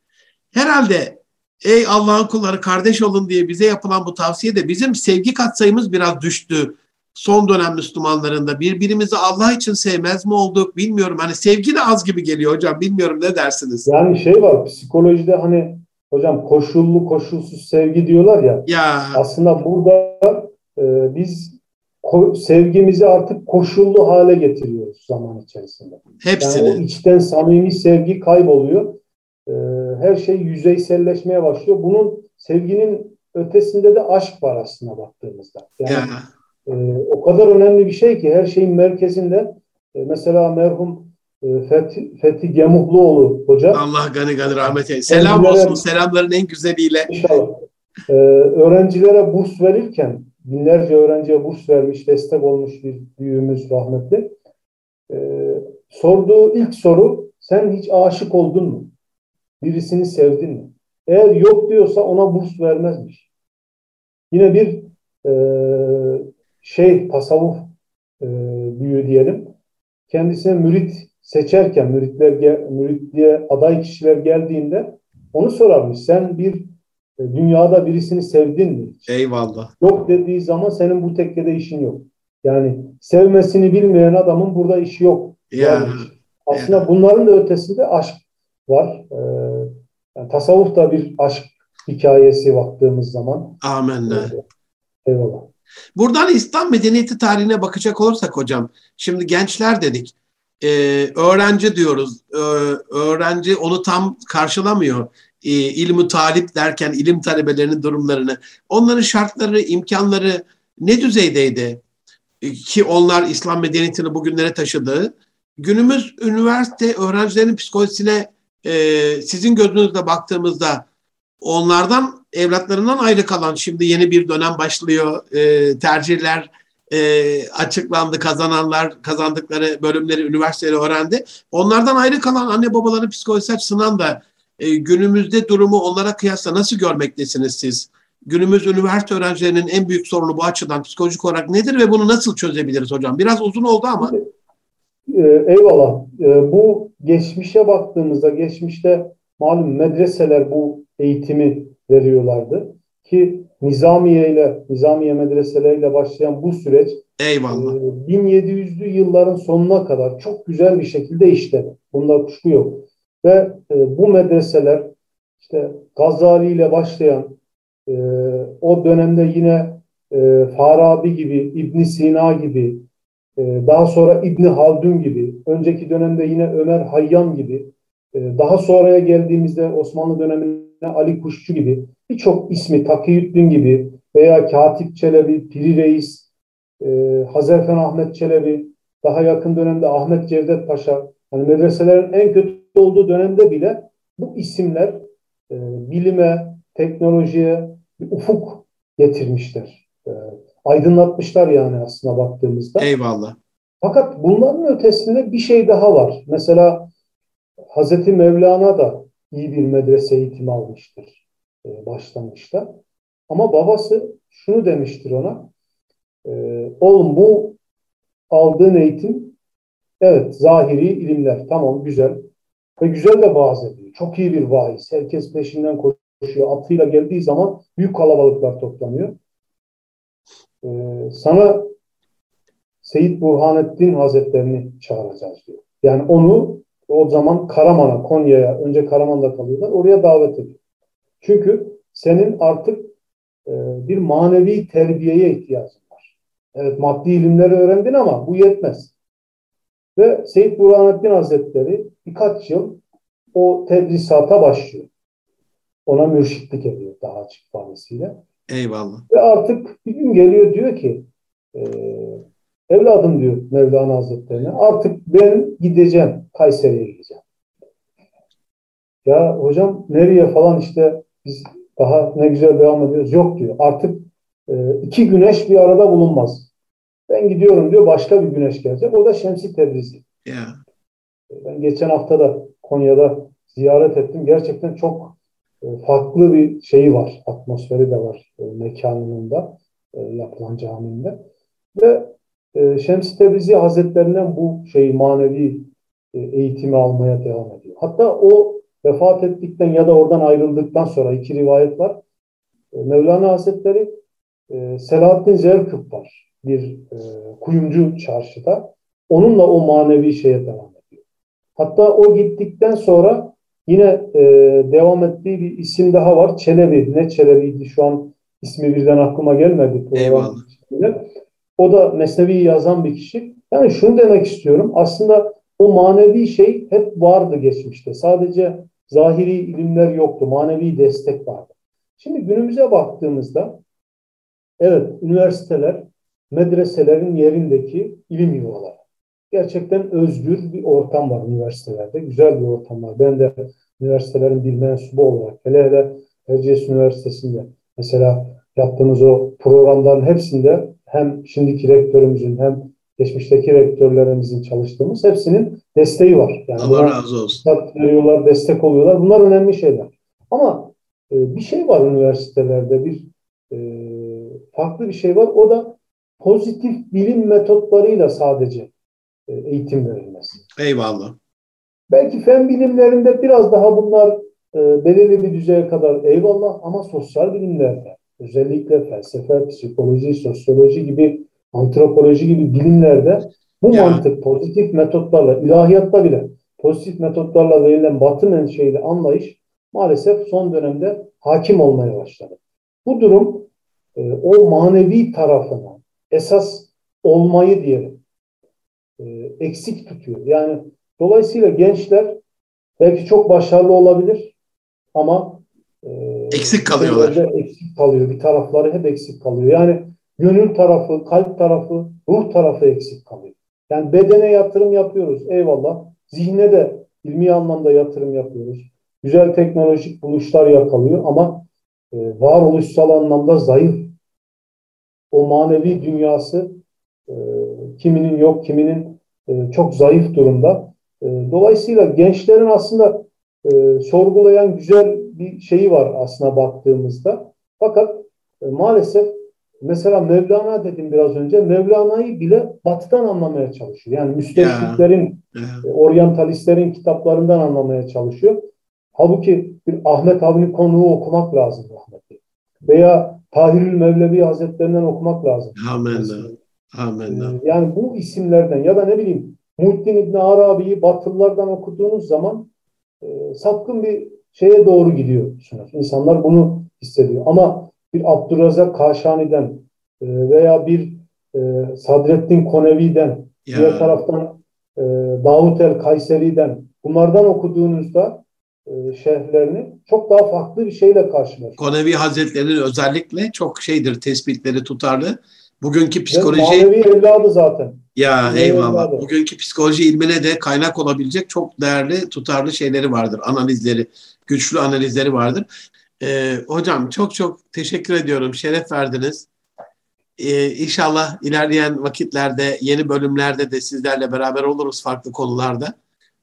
Herhalde ey Allah'ın kulları kardeş olun diye bize yapılan bu tavsiye de bizim sevgi katsayımız biraz düştü son dönem Müslümanlarında birbirimizi Allah için sevmez mi olduk bilmiyorum. Hani sevgi de az gibi geliyor hocam. Bilmiyorum ne dersiniz? Yani şey var psikolojide hani hocam koşullu koşulsuz sevgi diyorlar ya. Ya. Aslında burada e, biz sevgimizi artık koşullu hale getiriyoruz zaman içerisinde. Hepsini. Yani o içten samimi sevgi kayboluyor. E, her şey yüzeyselleşmeye başlıyor. Bunun sevginin ötesinde de aşk var aslında baktığımızda. Yani ya. e, o kadar önemli bir şey ki her şeyin merkezinde e, mesela merhum e, Fethi, Fethi Gemuhluoğlu hoca Allah gani gani rahmet eylesin. Selam olsun. Selamların en güzeliyle. inşallah e, öğrencilere burs verirken binlerce öğrenciye burs vermiş, destek olmuş bir büyüğümüz rahmetli. E, sorduğu ilk soru sen hiç aşık oldun mu? Birisini sevdin mi? Eğer yok diyorsa ona burs vermezmiş. Yine bir e, şey tasavvuf e, büyüğü diyelim. Kendisine mürit seçerken müritler müritliğe aday kişiler geldiğinde onu sorarmış. Sen bir e, dünyada birisini sevdin mi? Eyvallah. Yok dediği zaman senin bu tekkede işin yok. Yani sevmesini bilmeyen adamın burada işi yok. Ya. Yani aslında bunların da ötesinde aşk var. Ee, yani tasavvuf da bir aşk hikayesi baktığımız zaman. Amenna. Eyvallah. Buradan İslam medeniyeti tarihine bakacak olursak hocam, şimdi gençler dedik, Ee, öğrenci diyoruz, Ee, öğrenci onu tam karşılamıyor. Ee, ilmi talip derken ilim talebelerinin durumlarını, onların şartları, imkanları ne düzeydeydi? Ee, Ki onlar İslam medeniyetini bugünlere taşıdı. Günümüz üniversite öğrencilerinin psikolojisine e, sizin gözünüzle baktığımızda onlardan evlatlarından ayrı kalan şimdi yeni bir dönem başlıyor. E, tercihler e, açıklandı. Kazananlar kazandıkları bölümleri üniversiteleri öğrendi. Onlardan ayrı kalan anne babaların psikolojisi açısından da e, günümüzde durumu onlara kıyasla nasıl görmektesiniz siz? Günümüz üniversite öğrencilerinin en büyük sorunu bu açıdan psikolojik olarak nedir ve bunu nasıl çözebiliriz hocam? Biraz uzun oldu ama. Ee, eyvallah. Ee, bu geçmişe baktığımızda geçmişte malum medreseler bu eğitimi veriyorlardı. Ki Nizamiye ile Nizamiye medreseleriyle başlayan bu süreç Eyvallah. e, 1700'lü yılların sonuna kadar çok güzel bir şekilde işledi. Bunda kuşku yok. Ve e, bu medreseler işte Gazali ile başlayan e, o dönemde yine e, Farabi gibi, İbn Sina gibi, e, daha sonra İbni Haldun gibi, önceki dönemde yine Ömer Hayyam gibi, e, daha sonraya geldiğimizde Osmanlı döneminde Ali Kuşçu gibi birçok ismi Takiyüddin gibi veya Katip Çelebi, Piri Reis, e, Hazarfen Ahmet Çelebi, daha yakın dönemde Ahmet Cevdet Paşa, yani medreselerin en kötü olduğu dönemde bile bu isimler e, bilime, teknolojiye bir ufuk getirmişler. E, aydınlatmışlar yani aslında baktığımızda. Eyvallah. Fakat bunların ötesinde bir şey daha var. Mesela Hazreti Mevlana da iyi bir medrese eğitimi almıştır e, başlangıçta. Ama babası şunu demiştir ona. E, oğlum bu aldığın eğitim evet zahiri ilimler tamam güzel ve güzel de vaaz ediyor. Çok iyi bir vaiz. Herkes peşinden koşuyor. Atıyla geldiği zaman büyük kalabalıklar toplanıyor. E, sana Seyit Burhanettin Hazretlerini çağıracağız diyor. Yani onu o zaman Karaman'a, Konya'ya, önce Karaman'da kalıyorlar, oraya davet ediyor. Çünkü senin artık e, bir manevi terbiyeye ihtiyacın var. Evet maddi ilimleri öğrendin ama bu yetmez. Ve Seyyid Burhanettin Hazretleri birkaç yıl o tedrisata başlıyor. Ona mürşitlik ediyor daha açık ifadesiyle. Eyvallah. Ve artık bir gün geliyor diyor ki e, evladım diyor Mevlana Hazretlerine artık ben gideceğim Kayseri'ye gideceğim. Ya hocam nereye falan işte biz daha ne güzel devam ediyoruz. Yok diyor artık e, iki güneş bir arada bulunmaz. Ben gidiyorum diyor başka bir güneş gelecek. O da Şemsi Tebrizi. Yeah. Ben geçen hafta da Konya'da ziyaret ettim. Gerçekten çok farklı bir şeyi var. Atmosferi de var e, mekanının da e, yapılan caminde. Ve e, Şems Tebrizi Hazretlerinden bu şeyi manevi e, eğitimi almaya devam ediyor. Hatta o vefat ettikten ya da oradan ayrıldıktan sonra iki rivayet var. E, Mevlana Hazretleri e, Selahaddin Zerkıp var. Bir e, kuyumcu çarşıda. Onunla o manevi şeye devam ediyor. Hatta o gittikten sonra yine e, devam ettiği bir isim daha var. Çelebi. Ne Çelebi'ydi şu an ismi birden aklıma gelmedi. Eyvallah. O da Mesnevi'yi yazan bir kişi. Yani şunu demek istiyorum. Aslında o manevi şey hep vardı geçmişte. Sadece zahiri ilimler yoktu. Manevi destek vardı. Şimdi günümüze baktığımızda evet üniversiteler medreselerin yerindeki ilim yuvaları. Gerçekten özgür bir ortam var üniversitelerde. Güzel bir ortam var. Ben de üniversitelerin bir mensubu olarak hele hele Erciyes Üniversitesi'nde mesela yaptığımız o programların hepsinde hem şimdiki rektörümüzün hem geçmişteki rektörlerimizin çalıştığımız hepsinin desteği var. Yani Allah razı olsun. Veriyorlar, destek oluyorlar. Bunlar önemli şeyler. Ama e, bir şey var üniversitelerde, bir e, farklı bir şey var. O da pozitif bilim metotlarıyla sadece eğitim verilmesi. Eyvallah. Belki fen bilimlerinde biraz daha bunlar e, belirli bir düzeye kadar eyvallah ama sosyal bilimlerde özellikle felsefe, psikoloji, sosyoloji gibi, antropoloji gibi bilimlerde bu ya. mantık pozitif metotlarla, ilahiyatta bile pozitif metotlarla verilen batı menşeili anlayış maalesef son dönemde hakim olmaya başladı. Bu durum e, o manevi tarafına esas olmayı diyelim e, eksik tutuyor. Yani dolayısıyla gençler belki çok başarılı olabilir ama e, eksik kalıyorlar. Eksik kalıyor. Bir tarafları hep eksik kalıyor. Yani gönül tarafı, kalp tarafı, ruh tarafı eksik kalıyor. Yani bedene yatırım yapıyoruz. Eyvallah. Zihne de ilmi anlamda yatırım yapıyoruz. Güzel teknolojik buluşlar yakalıyor ama e, varoluşsal anlamda zayıf. O manevi dünyası e, kiminin yok, kiminin e, çok zayıf durumda. E, dolayısıyla gençlerin aslında e, sorgulayan güzel bir şeyi var aslına baktığımızda. Fakat e, maalesef mesela Mevlana dedim biraz önce. Mevlana'yı bile batıdan anlamaya çalışıyor. Yani müsteşriklerin, e, oryantalistlerin kitaplarından anlamaya çalışıyor. Halbuki bir Ahmet Avni konuğu okumak lazım rahmetli. Veya Tahirül Mevlevi Hazretlerinden okumak lazım. Amenna. Amenna. Ee, yani bu isimlerden ya da ne bileyim Muhittin İbni Arabi'yi Batılılardan okuduğunuz zaman e, sapkın bir şeye doğru gidiyorsunuz. İnsanlar bunu hissediyor. Ama bir Abdurrazak Kaşani'den e, veya bir e, Sadreddin Konevi'den ya. diğer taraftan e, Davut el Kayseri'den bunlardan okuduğunuzda e, şehirlerini çok daha farklı bir şeyle karşılaşıyorsunuz. Konevi Hazretleri'nin özellikle çok şeydir tespitleri tutarlı. Bugünkü psikoloji... Manevi evladı zaten. Ya manevi eyvallah. Evladı. Bugünkü psikoloji ilmine de kaynak olabilecek çok değerli, tutarlı şeyleri vardır. Analizleri, güçlü analizleri vardır. Ee, hocam çok çok teşekkür ediyorum. Şeref verdiniz. Ee, inşallah ilerleyen vakitlerde, yeni bölümlerde de sizlerle beraber oluruz farklı konularda.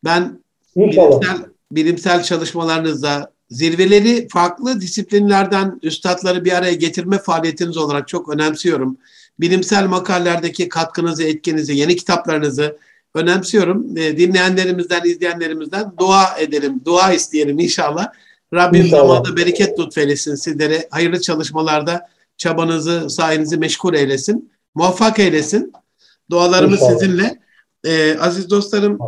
Ben bilimsel, bilimsel çalışmalarınızda zirveleri farklı disiplinlerden üstadları bir araya getirme faaliyetiniz olarak çok önemsiyorum bilimsel makalelerdeki katkınızı, etkinizi, yeni kitaplarınızı önemsiyorum. E, dinleyenlerimizden, izleyenlerimizden dua edelim, dua isteyelim inşallah. Rabbim inşallah. zamanda bereket lütfeylesin sizlere. Hayırlı çalışmalarda çabanızı, sayenizi meşgul eylesin. Muvaffak eylesin. Dualarımız İnşallah. sizinle. Ee, aziz dostlarım,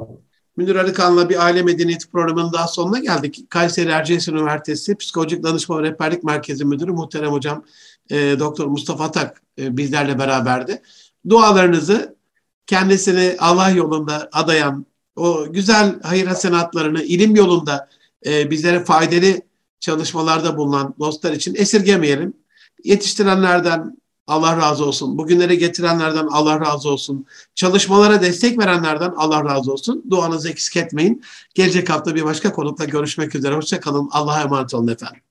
Münir Arıkan'la bir aile medeniyeti programının daha sonuna geldik. Kayseri Erciyes Üniversitesi Psikolojik Danışma ve Rehberlik Merkezi Müdürü muhterem hocam e, Doktor Mustafa Atak e, bizlerle beraberdi. Dualarınızı kendisini Allah yolunda adayan, o güzel hayır hasenatlarını ilim yolunda e, bizlere faydalı çalışmalarda bulunan dostlar için esirgemeyelim. Yetiştirenlerden Allah razı olsun. Bugünlere getirenlerden Allah razı olsun. Çalışmalara destek verenlerden Allah razı olsun. Duanızı eksik etmeyin. Gelecek hafta bir başka konukla görüşmek üzere. Hoşçakalın. Allah'a emanet olun efendim.